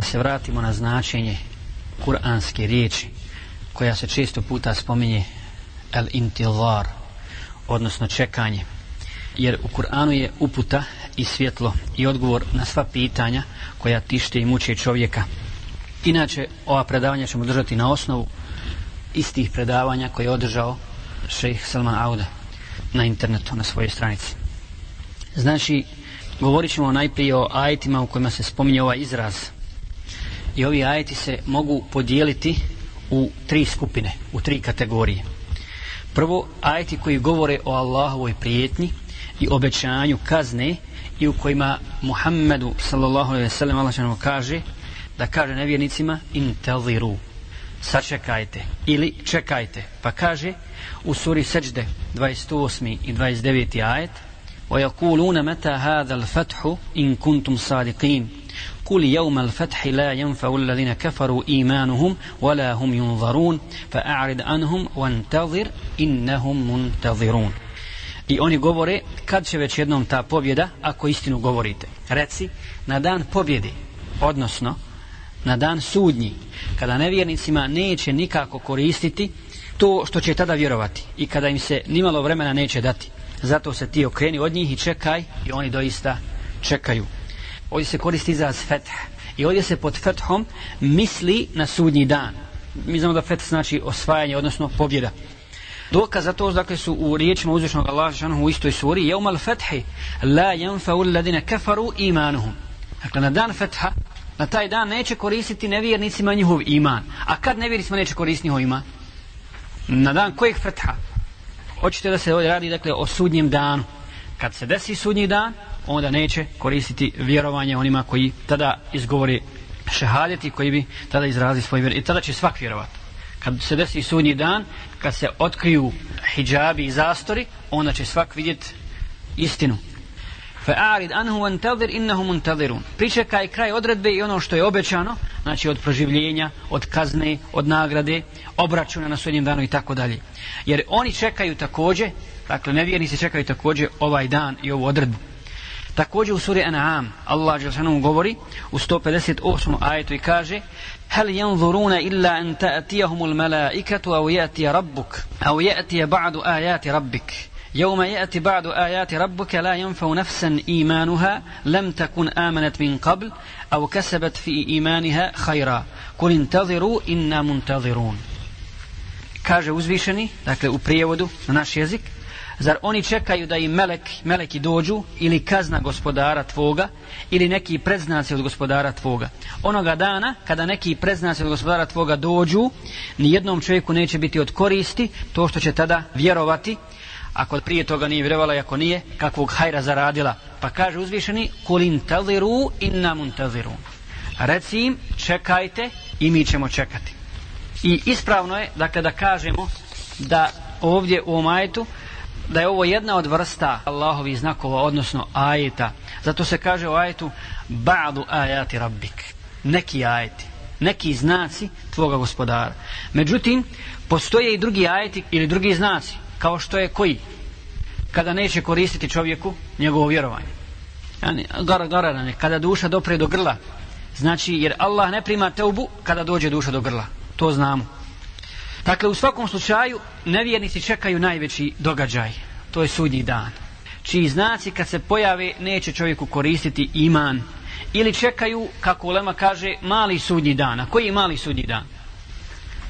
Da se vratimo na značenje kuranske riječi koja se često puta spominje el intizar odnosno čekanje. Jer u Kur'anu je uputa i svjetlo i odgovor na sva pitanja koja tište i muče čovjeka. Inače ova predavanja ćemo držati na osnovu istih predavanja koje je održao šejh Salman Auda na internetu na svojoj stranici. Znači govorit ćemo najprije o ajetima u kojima se spominje ovaj izraz i ovi ajeti se mogu podijeliti u tri skupine, u tri kategorije. Prvo, ajeti koji govore o Allahovoj prijetnji i obećanju kazne i u kojima Muhammedu sallallahu alaihi sallam Allah kaže da kaže nevjernicima intaziru sačekajte ili čekajte pa kaže u suri seđde 28. i 29. ajet ويقولون متى هذا الفتح إن كنتم صادقين قل يوم الفتح لا ينفع الذين كفروا إيمانهم ولا هم ينظرون فأعرض عنهم وانتظر إنهم منتظرون I oni govore, kad će već jednom ta pobjeda, ako istinu govorite. Reci, na dan pobjede, odnosno, na dan sudnji, kada nevjernicima neće nikako koristiti to što će tada vjerovati i kada im se nimalo vremena neće dati. Zato se ti okreni od njih i čekaj i oni doista čekaju ovdje se koristi izraz feth. I ovdje se pod fethom misli na sudnji dan. Mi znamo da feth znači osvajanje odnosno pobjeda. Dokaz za to dakle su u riječima uzvišnog Allaha u istoj suri jeumal fethi la yanfa'u alladine kafaru imanuhum. Dakle na dan fetha na taj dan neće koristiti nevjernicima njihov iman. A kad nevjernicima neće koristiti njihov iman? Na dan kojeg fetha? Hoćete da se ovdje radi dakle o sudnjem danu. Kad se desi sudnji dan onda neće koristiti vjerovanje onima koji tada izgovori šehadeti koji bi tada izrazili svoj vjer i tada će svak vjerovati kad se desi sudnji dan kad se otkriju hijabi i zastori onda će svak vidjeti istinu. Fa'arid anhu wantazir innahum muntazirun pričekaj kraj odredbe i ono što je obećano znači od proživljenja od kazne od nagrade obračuna na sudnjem danu i tako dalje. Jer oni čekaju takođe dakle nevjernici čekaju takođe ovaj dan i ovu odredbu Također u suri An'am Allah Đelšanom govori u 158. ajetu i kaže هل ينظرون إلا أن تأتيهم الملائكة أو يأتي ربك أو يأتي بعض آيات ربك يوم يأتي بعض آيات ربك لا ينفع نفسا إيمانها لم تكن آمنت من قبل أو كسبت في إيمانها خيرا قل انتظروا إنا منتظرون kaže uzvišeni, dakle u prijevodu na naš jezik, Zar oni čekaju da im melek, meleki dođu ili kazna gospodara tvoga ili neki predznaci od gospodara tvoga. Onoga dana kada neki predznaci od gospodara tvoga dođu, ni jednom čovjeku neće biti od koristi to što će tada vjerovati ako prije toga nije vjerovala i ako nije, kakvog hajra zaradila. Pa kaže uzvišeni, kulin taziru inna muntaziru. Reci im, čekajte i mi ćemo čekati. I ispravno je, dakle, da kažemo da ovdje u ovom ajetu da je ovo jedna od vrsta Allahovih znakova, odnosno ajeta. Zato se kaže u ajetu ba'du ajati rabbik. Neki ajeti, neki znaci tvoga gospodara. Međutim, postoje i drugi ajeti ili drugi znaci, kao što je koji? Kada neće koristiti čovjeku njegovo vjerovanje. Gara, gara, kada duša dopre do grla. Znači, jer Allah ne prima teubu kada dođe duša do grla. To znamo. Dakle, u svakom slučaju, nevjernici čekaju najveći događaj. To je sudnji dan. Čiji znaci kad se pojave neće čovjeku koristiti iman. Ili čekaju, kako Ulema kaže, mali sudnji dan. A koji je mali sudnji dan?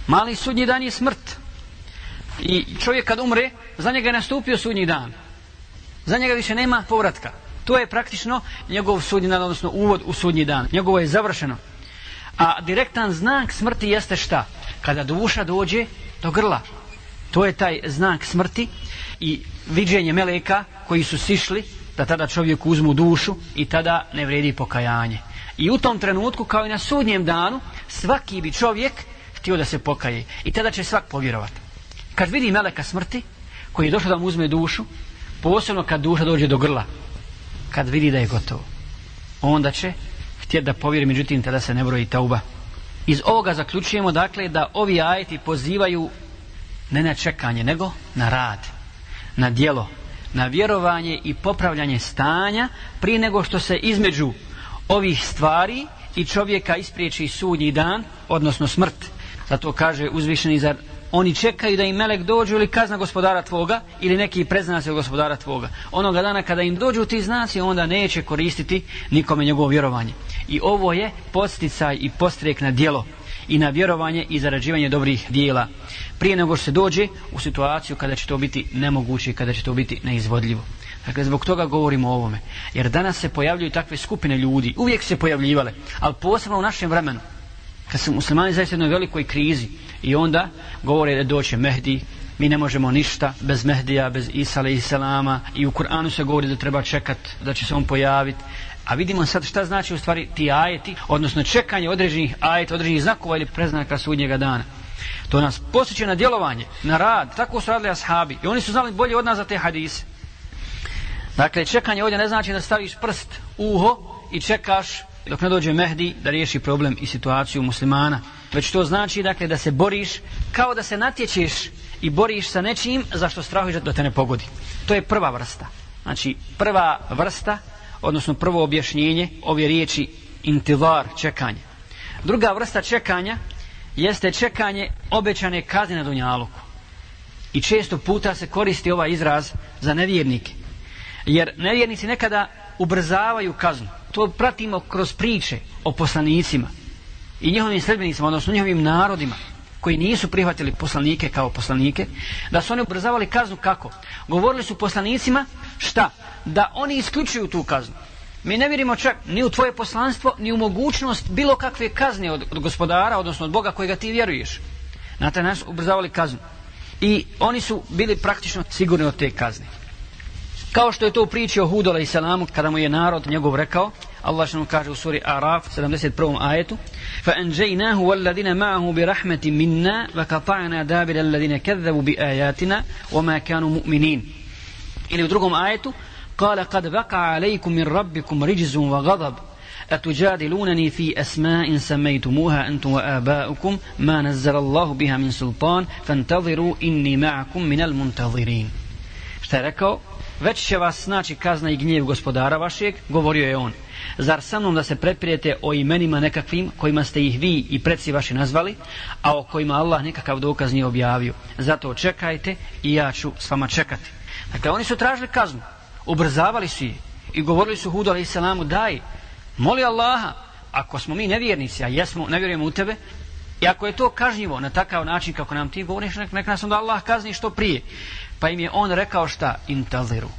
Mali sudnji dan je smrt. I čovjek kad umre, za njega je nastupio sudnji dan. Za njega više nema povratka. To je praktično njegov sudnji dan, odnosno uvod u sudnji dan. Njegovo je završeno. A direktan znak smrti jeste šta? Kada duša dođe do grla. To je taj znak smrti i viđenje meleka koji su sišli da tada čovjek uzmu dušu i tada ne vredi pokajanje. I u tom trenutku, kao i na sudnjem danu, svaki bi čovjek htio da se pokaje. I tada će svak povjerovati. Kad vidi meleka smrti, koji je došao da mu uzme dušu, posebno kad duša dođe do grla, kad vidi da je gotovo, onda će htjeti da povjeri, međutim tada se ne broji tauba. Iz ovoga zaključujemo dakle da ovi ajeti pozivaju ne na čekanje, nego na rad, na dijelo, na vjerovanje i popravljanje stanja prije nego što se između ovih stvari i čovjeka ispriječi sudnji dan, odnosno smrt. Zato kaže uzvišeni zar oni čekaju da im melek dođu ili kazna gospodara tvoga ili neki preznaci od gospodara tvoga. Onoga dana kada im dođu ti znaci onda neće koristiti nikome njegovo vjerovanje. I ovo je posticaj i postrek na djelo i na vjerovanje i zarađivanje dobrih dijela. Prije nego što se dođe u situaciju kada će to biti nemoguće i kada će to biti neizvodljivo. Dakle, zbog toga govorimo o ovome. Jer danas se pojavljuju takve skupine ljudi. Uvijek se pojavljivale. Ali posebno u našem vremenu. Kad su muslimani zaista jednoj velikoj krizi. I onda govore da doće Mehdi. Mi ne možemo ništa bez Mehdija, bez Isa i Selama. I u Kur'anu se govori da treba čekat, da će se on pojaviti. A vidimo sad šta znači u stvari ti ajeti, odnosno čekanje određenih ajeta, određenih znakova ili preznaka sudnjega dana. To nas posjeća na djelovanje, na rad. Tako su radili ashabi. I oni su znali bolje od nas za te hadise. Dakle, čekanje ovdje ne znači da staviš prst uho i čekaš dok ne dođe Mehdi da riješi problem i situaciju muslimana. Već to znači dakle da se boriš kao da se natječeš i boriš sa nečim za što strahuješ da te ne pogodi. To je prva vrsta. Znači, prva vrsta odnosno prvo objašnjenje ove riječi intivar, čekanje. Druga vrsta čekanja jeste čekanje obećane kazne na Dunjaluku. I često puta se koristi ovaj izraz za nevjernike. Jer nevjernici nekada ubrzavaju kaznu. To pratimo kroz priče o poslanicima i njihovim sredbenicima, odnosno njihovim narodima koji nisu prihvatili poslanike kao poslanike, da su oni ubrzavali kaznu kako? Govorili su poslanicima šta? Da oni isključuju tu kaznu. Mi ne vjerimo čak ni u tvoje poslanstvo, ni u mogućnost bilo kakve kazne od, od gospodara, odnosno od Boga kojega ti vjeruješ. Na taj ubrzavali kaznu. I oni su bili praktično sigurni od te kazne. Kao što je to u priči o Hudu i Salamu, kada mu je narod njegov rekao, Allah što kaže u suri Araf, 71. ajetu, فأنجيناه والذين معه برحمة منا وقطعنا دابر الذين كذبوا بآياتنا وما كانوا مؤمنين. ili u drugom قال قد بقى عليكم من ربكم رجز وغضب. أتجادلونني في أسماء سميتموها أنتم وآباؤكم ما نزل الله بها من سلطان. فانتظروا إني معكم من المنتظرين. šta već će vas snaći kazna i gnjev gospodara vašeg govorio je on. Zar sa mnom da se preprijete o imenima nekakvim kojima ste ih vi i preci vaši nazvali a o kojima Allah nekakav dokaz nije objavio? Zato čekajte i ja ću s vama čekati. Dakle oni su tražili kaznu ubrzavali su je i govorili su Hudu alaih salamu daj, moli Allaha ako smo mi nevjernici, a jesmo, ne vjerujemo u tebe i ako je to kažnjivo na takav način kako nam ti govoriš nek, nek nas onda Allah kazni što prije pa im je on rekao šta intaziru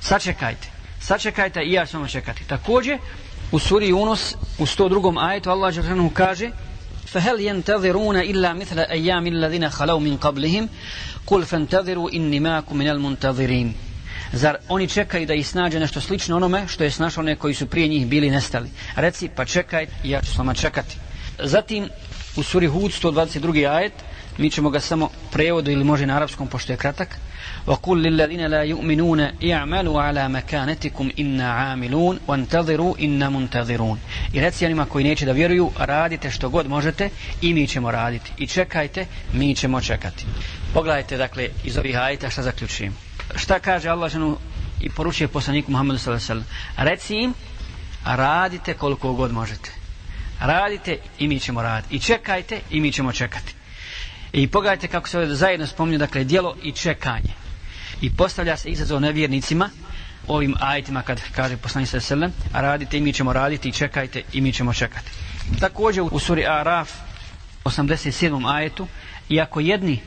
sačekajte sačekajte i ja ću čekati također u suri Yunus u 102. ajetu Allah Đerhanu kaže فهل ينتظرون إلا مثل أيام الذين خلوا من قبلهم قل فانتظروا إني معكم من المنتظرين Zar oni čekaju da ih snađe nešto slično onome što je snašao one koji su prije njih bili nestali? Reci, pa čekaj, ja ću s vama čekati. Zatim, u suri Hud, 122. ajet, mi ćemo ga samo prevodu ili može na arapskom, pošto je kratak. وَقُلْ لِلَّذِينَ لَا يُؤْمِنُونَ اِعْمَلُوا عَلَى مَكَانَتِكُمْ إِنَّا عَامِلُونَ وَانْتَظِرُوا إِنَّا مُنْتَظِرُونَ I reci onima koji neće da vjeruju, radite što god možete i mi ćemo raditi. I čekajte, mi ćemo čekati. Pogledajte, dakle, iz ovih ajeta šta zaključujem šta kaže Allah ženu i poručuje poslaniku Muhammedu sallallahu alejhi ve sellem reci im radite koliko god možete radite i mi ćemo raditi i čekajte i mi ćemo čekati i pogledajte kako se ovdje zajedno spominje dakle djelo i čekanje i postavlja se izazov nevjernicima ovim ajetima kad kaže poslanik alejhi ve sellem radite i mi ćemo raditi i čekajte i mi ćemo čekati također u suri Araf 87. ajetu iako jedni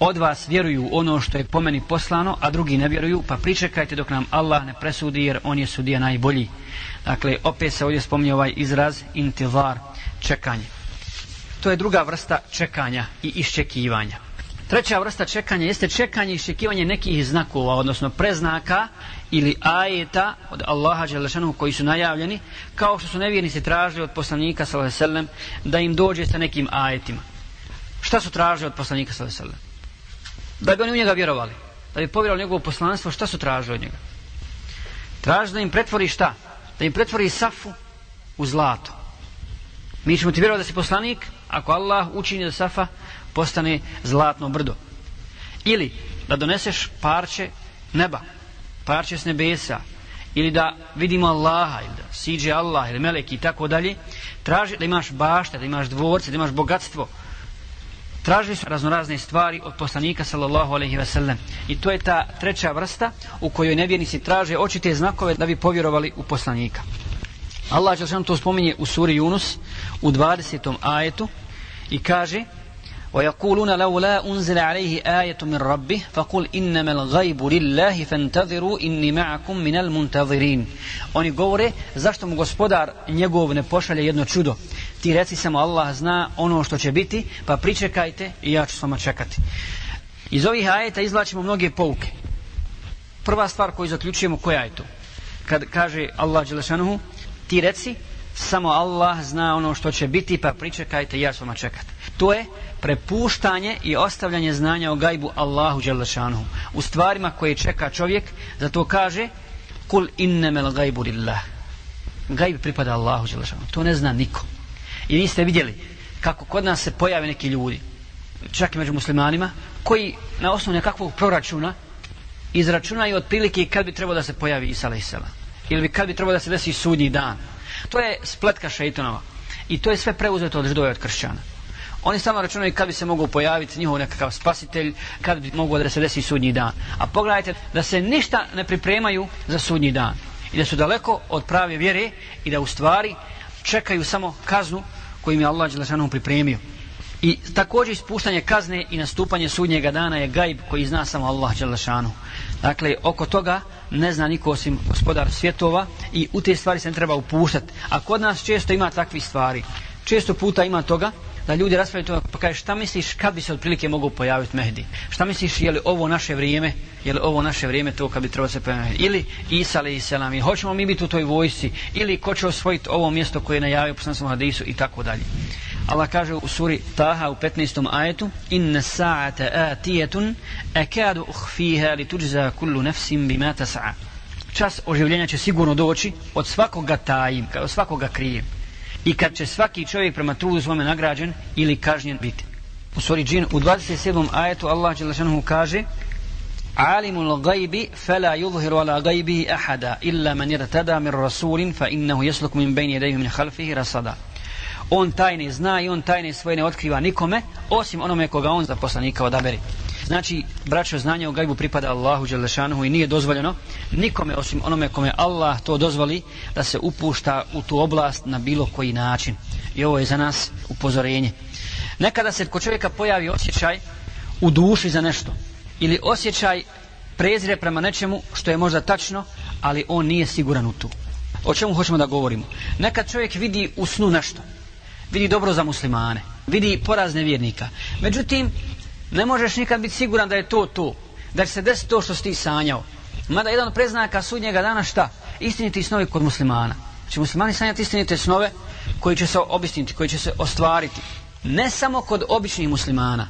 od vas vjeruju ono što je po meni poslano, a drugi ne vjeruju, pa pričekajte dok nam Allah ne presudi jer on je sudija najbolji. Dakle, opet se ovdje spominje ovaj izraz intivar, čekanje. To je druga vrsta čekanja i iščekivanja. Treća vrsta čekanja jeste čekanje i iščekivanje nekih znakova, odnosno preznaka ili ajeta od Allaha Đelešanu koji su najavljeni, kao što su nevjernici tražili od poslanika sallam, da im dođe sa nekim ajetima. Šta su tražili od poslanika sallam? da bi oni u njega vjerovali da bi povjerovali njegovo poslanstvo šta su tražili od njega traži da im pretvori šta da im pretvori safu u zlato mi ćemo ti vjerovati da si poslanik ako Allah učini da safa postane zlatno brdo. Ili da doneseš parče neba parče s nebesa ili da vidimo Allaha ili da siđe Allah ili meleki i tako dalje traži da imaš bašte, da imaš dvorce, da imaš bogatstvo. Tražili su raznorazne stvari od poslanika sallallahu alaihi sellem i to je ta treća vrsta u kojoj nevjernici traže očite znakove da bi povjerovali u poslanika. Allah će to spominje u suri Yunus u 20. ajetu i kaže ويقولون لولا أنزل عليه آية من ربه فقل إنما الغيب لله فانتظروا إني معكم من المنتظرين Oni govore zašto mu gospodar njegov ne pošalje jedno čudo ti reci samo Allah zna ono što će biti pa pričekajte i ja ću s vama čekati iz ovih ajeta izvlačimo mnoge pouke prva stvar koju zaključujemo koja je to kad kaže Allah Đelešanuhu ti reci samo Allah zna ono što će biti pa pričekajte ja ću vama čekati to je prepuštanje i ostavljanje znanja o gajbu Allahu Đelešanuhu u stvarima koje čeka čovjek zato kaže kul innemel gajbu lillah. Gajb pripada Allahu Đelešanuhu to ne zna niko. I vi ste vidjeli kako kod nas se pojave neki ljudi čak i među muslimanima koji na osnovu nekakvog proračuna izračunaju otprilike kad bi trebalo da se pojavi Isa a.s. ili kad bi trebalo da se desi sudnji dan to je spletka šeitonova i to je sve preuzeto od židova od kršćana oni samo računaju kad bi se mogao pojaviti njihov nekakav spasitelj, kad bi mogao da se desi sudnji dan. A pogledajte da se ništa ne pripremaju za sudnji dan. I da su daleko od prave vjere i da u stvari čekaju samo kaznu koju im je Allah Đelešanu pripremio. I također ispuštanje kazne i nastupanje sudnjega dana je gajb koji zna samo Allah Đelešanu. Dakle, oko toga ne zna niko osim gospodar svjetova i u te stvari se ne treba upuštati. A kod nas često ima takvih stvari. Često puta ima toga da ljudi raspravljaju to pa kaže šta misliš kad bi se otprilike mogao pojaviti Mehdi? Šta misliš je li ovo naše vrijeme? Je li ovo naše vrijeme to kad bi trebalo se pojaviti ili Isa ali selam i hoćemo mi biti u toj vojsci? Ili ko će osvojiti ovo mjesto koje je najavio poslanskom hadisu? I tako dalje Allah kaže u suri Taha u 15. ajetu inna sa'ata atijetun akadu uhfiha li tuđza kullu nefsim bima tasa'a čas oživljenja će sigurno doći od svakoga tajim, od svakoga krijem i kad će svaki čovjek prema trudu svome nagrađen ili kažnjen biti. U suri džin u 27. ajetu Allah Đelešanuhu kaže Alimul gajbi fela yudhiru ala gajbi ahada illa man irtada min rasulin fa innahu yasluk min bejni jedejhu min halfihi rasada. On tajne zna i on tajne svoje ne otkriva nikome osim onome koga on za poslanika odaberi. Znači, braćo, znanje o gajbu pripada Allahu Đelešanuhu i nije dozvoljeno nikome osim onome kome Allah to dozvoli da se upušta u tu oblast na bilo koji način. I ovo je za nas upozorenje. Nekada se kod čovjeka pojavi osjećaj u duši za nešto ili osjećaj prezire prema nečemu što je možda tačno, ali on nije siguran u tu. O čemu hoćemo da govorimo? Nekad čovjek vidi u snu nešto. Vidi dobro za muslimane. Vidi porazne vjernika. Međutim, ne možeš nikad biti siguran da je to to. Da će se desiti to što si ti sanjao. Mada jedan od preznaka sudnjega dana šta? Istiniti snovi kod muslimana. Znači muslimani sanjati istinite snove koji će se obistiniti, koji će se ostvariti. Ne samo kod običnih muslimana,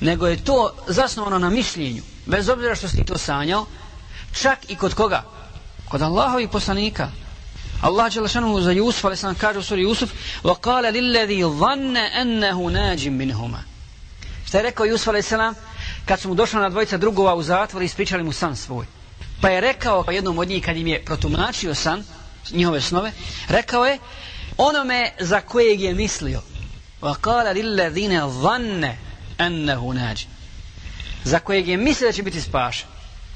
nego je to zasnovano na mišljenju. Bez obzira što si ti to sanjao, čak i kod koga? Kod Allahovi poslanika. Allah će lašanu za Jusuf, ali sam kaže u suri Jusuf, وَقَالَ لِلَّذِي ظَنَّ أَنَّهُ نَاجim minhuma. Šta je rekao Jusuf a.s. kad su mu došla na dvojica drugova u zatvor i ispričali mu san svoj. Pa je rekao jednom od njih kad im je protumačio san, njihove snove, rekao je onome za kojeg je mislio. Wa qala lillazina dhanna annahu naji. Za kojeg je mislio da će biti spašen.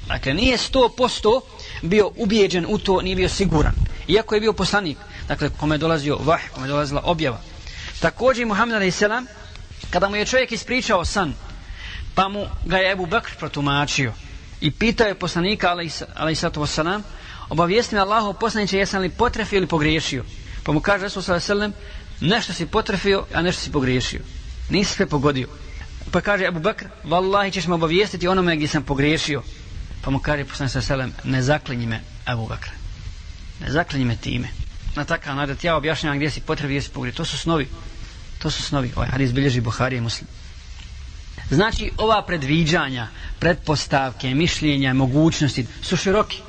Dakle, nije sto posto bio ubijeđen u to, nije bio siguran. Iako je bio poslanik, dakle, kome je dolazio vah, kome je dolazila objava. Također Muhammed a.s. Kada mu je čovjek ispričao san, pa mu ga je Ebu Bekr protumačio i pitao je poslanika, wasalam, obavijesti me Allahu poslaniće jesam li potrefio ili pogriješio. Pa mu kaže Resul sallam, nešto si potrefio, a nešto si pogriješio. Nisi sve pogodio. Pa kaže Ebu Bekr, vallahi ćeš me obavijestiti onome gdje sam pogriješio. Pa mu kaže poslanik sallam, ne zaklinji me Ebu Bekr. Ne zaklinji me time. Na takav način ja objašnjavam gdje si potrefio, gdje si. To su snovi. To su snovi. Ovaj hadis bilježi Buhari i Muslim. Znači, ova predviđanja, pretpostavke, mišljenja, mogućnosti su široki.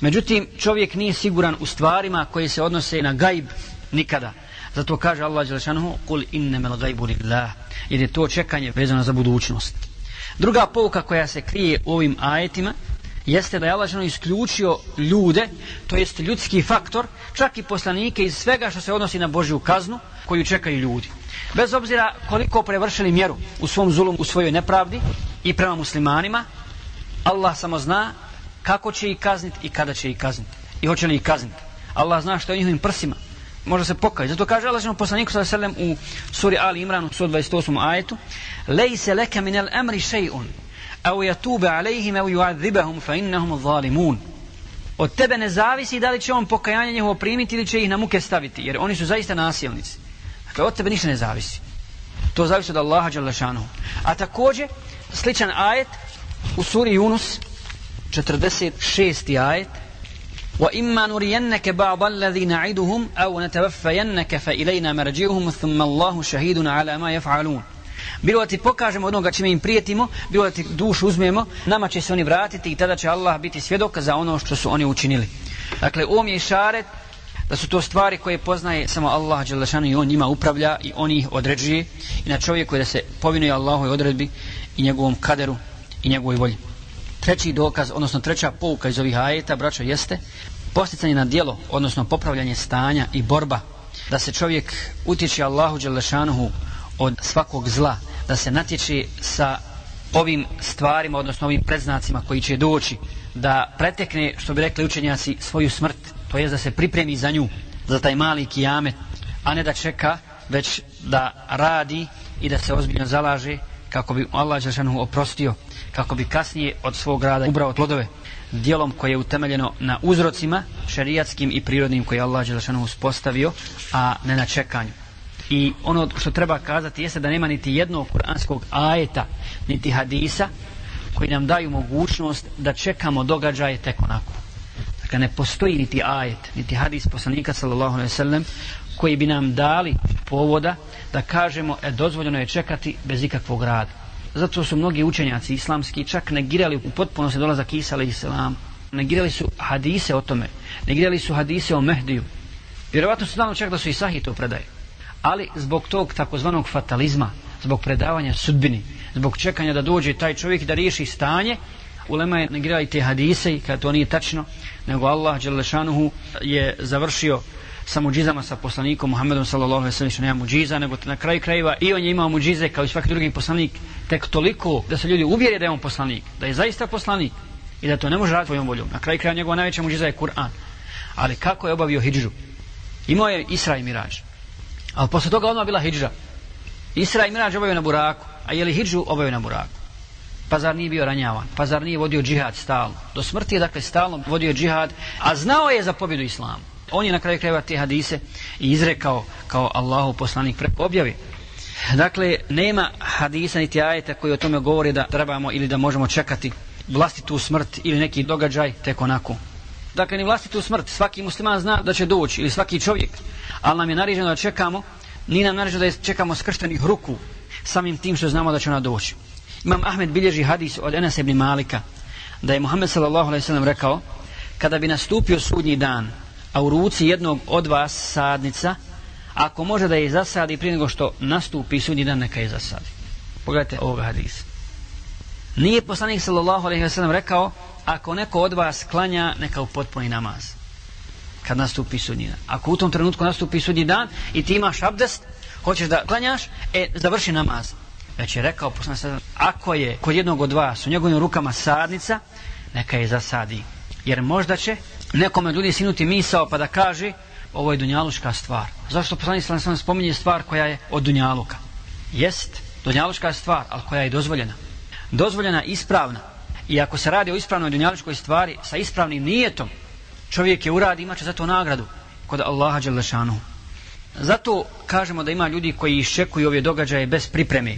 Međutim, čovjek nije siguran u stvarima koje se odnose na gajb nikada. Zato kaže Allah Đelešanuhu, kul innemel gajbu lillah, jer je to čekanje vezano za budućnost. Druga pouka koja se krije u ovim ajetima jeste da je Allah isključio ljude, to jest ljudski faktor, čak i poslanike iz svega što se odnosi na Božju kaznu koju čekaju ljudi. Bez obzira koliko prevršili mjeru u svom zulum, u svojoj nepravdi i prema muslimanima, Allah samo zna kako će ih kazniti i kada će ih kazniti. I hoće li ih kazniti. Allah zna što je u njihovim prsima. Može se pokajati. Zato kaže Allah poslaniku sallallahu u suri Ali Imran u 128. ajetu: "Lejse leka minel amri shay'un." Au yatube alejhim au yu'adhibahum fa innahum od tebe ne zavisi da li će on pokajanje njihovo primiti ili će ih na muke staviti jer oni su zaista nasilnici dakle od tebe ništa ne zavisi to zavisi od Allaha Đalešanu a također sličan ajet u suri Yunus 46. ajet وإما نرينك بعض الذي نعدهم أو نتوفينك فإلينا مرجعهم ثم الله شهيد على ما يفعلون Bilo da ti pokažemo onoga čime im prijetimo, bilo da ti dušu uzmemo, nama će se oni vratiti i tada će Allah biti svjedok za ono što su oni učinili. Dakle, ovom je šaret da su to stvari koje poznaje samo Allah Đelešanu i on njima upravlja i on ih određuje i na čovjeku je da se povinuje Allahovoj odredbi i njegovom kaderu i njegovoj volji. Treći dokaz, odnosno treća pouka iz ovih ajeta, braćo, jeste posticanje na dijelo, odnosno popravljanje stanja i borba da se čovjek utječe Allahu Đelešanuhu od svakog zla, da se natječi sa ovim stvarima, odnosno ovim predznacima koji će doći, da pretekne, što bi rekli učenjaci, svoju smrt, to je da se pripremi za nju, za taj mali kijamet, a ne da čeka, već da radi i da se ozbiljno zalaže kako bi Allah Žešanu oprostio, kako bi kasnije od svog rada ubrao plodove dijelom koje je utemeljeno na uzrocima šerijatskim i prirodnim koje je Allah Žešanu uspostavio, a ne na čekanju. I ono što treba kazati jeste da nema niti jednog kuranskog ajeta, niti hadisa koji nam daju mogućnost da čekamo događaje tek onako. Dakle, ne postoji niti ajet, niti hadis poslanika sallallahu alaihi sallam koji bi nam dali povoda da kažemo e, dozvoljeno je čekati bez ikakvog rada. Zato su mnogi učenjaci islamski čak negirali u potpunosti dolazak Isa alaihi sallam. Negirali su hadise o tome. Negirali su hadise o Mehdiju. Vjerovatno su znali čak da su i sahih to predaje ali zbog tog takozvanog fatalizma, zbog predavanja sudbini, zbog čekanja da dođe taj čovjek da riješi stanje, ulema je negirali te hadise i kada to nije tačno, nego Allah Đelešanuhu je završio sa muđizama sa poslanikom Muhammedom sallallahu sallam što nema muđiza, nego na kraju krajeva i on je imao muđize kao i svaki drugi poslanik, tek toliko da se ljudi uvjeri da je on poslanik, da je zaista poslanik i da to ne može raditi svojom voljom. Na kraju krajeva njegova najveća muđiza je Kur'an. Ali kako je obavio hijđu? Imao je Isra i Mirađ. Ali posle toga odmah bila hijđa. Isra i Mirađ obavio na buraku. A je li hijđu obavio na buraku? Pa zar nije bio ranjavan? Pa zar nije vodio džihad stalno? Do smrti je dakle stalno vodio džihad, a znao je za pobjedu islamu. On je na kraju krajeva te hadise i izrekao kao Allahu poslanik preko objavi. Dakle, nema hadisa niti ajeta koji o tome govori da trebamo ili da možemo čekati vlastitu smrt ili neki događaj tek onako. Dakle, ni vlastitu smrt. Svaki musliman zna da će doći ili svaki čovjek ali nam je naređeno da čekamo, nije nam naređeno da čekamo skrštenih ruku, samim tim što znamo da će ona doći. Imam Ahmed bilježi hadis od Enes ibn Malika, da je Muhammed sallallahu alaihi sallam rekao, kada bi nastupio sudnji dan, a u ruci jednog od vas sadnica, ako može da je zasadi prije nego što nastupi sudnji dan, neka je zasadi. Pogledajte ovog hadisa. Nije poslanik sallallahu alaihi sallam rekao, ako neko od vas klanja, neka u potpuni namaz kad nastupi sudnji dan. Ako u tom trenutku nastupi sudnji dan i ti imaš abdest, hoćeš da klanjaš, e, završi namaz. Već je rekao, ako je kod jednog od vas u njegovim rukama sadnica, neka je zasadi. Jer možda će nekome ljudi sinuti misao pa da kaže, ovo je dunjaluška stvar. Zašto poslanik alejhi spominje stvar koja je od dunjaluka? Jest dunjaluška stvar, al koja je dozvoljena. Dozvoljena ispravna. I ako se radi o ispravnoj dunjaluškoj stvari sa ispravnim nijetom, čovjek je uradi, imaće za to nagradu kod Allaha Đelešanu. Zato kažemo da ima ljudi koji iščekuju ove događaje bez pripreme.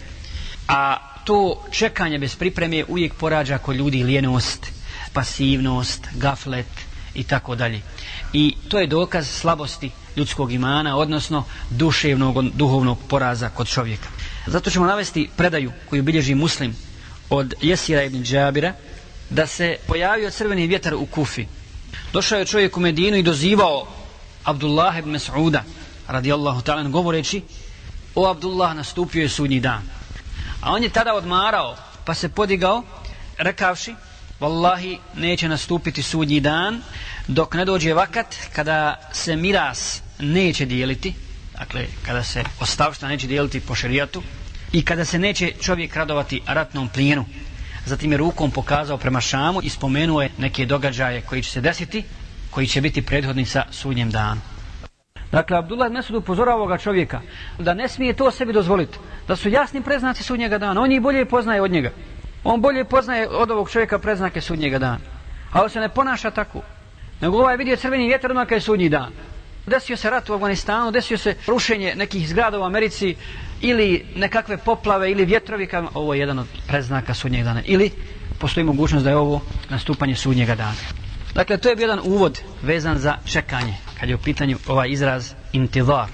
A to čekanje bez pripreme uvijek porađa kod ljudi lijenost, pasivnost, gaflet i tako dalje. I to je dokaz slabosti ljudskog imana, odnosno duševnog, duhovnog poraza kod čovjeka. Zato ćemo navesti predaju koju bilježi muslim od Jesira ibn Džabira, da se pojavio crveni vjetar u Kufi, došao je čovjek u Medinu i dozivao Abdullah ibn Mas'uda radijallahu ta'ala govoreći o Abdullah nastupio je sudnji dan. A on je tada odmarao pa se podigao rekavši Wallahi neće nastupiti sudnji dan dok ne dođe vakat kada se miras neće dijeliti, dakle kada se ostavšta neće dijeliti po šerijatu i kada se neće čovjek radovati ratnom plijenu. Zatim je rukom pokazao prema Šamu i spomenuo je neke događaje koji će se desiti, koji će biti prethodnica sudnjem danu. Dakle, Abdullah Mesud upozorava ovoga čovjeka da ne smije to sebi dozvoliti. Da su jasni preznaci sudnjega dana. On ih bolje poznaje od njega. On bolje poznaje od ovog čovjeka preznake sudnjega dana. Ali se ne ponaša tako. Nego ovaj vidio crveni vjetar odmah je sudnji dan. Desio se rat u Afganistanu, desio se rušenje nekih zgrada u Americi ili nekakve poplave ili vjetrovi. Ovo je jedan od preznaka sudnjeg dana. Ili postoji mogućnost da je ovo nastupanje sudnjega dana. Dakle, to je bio jedan uvod vezan za čekanje, kad je u pitanju ovaj izraz intidar.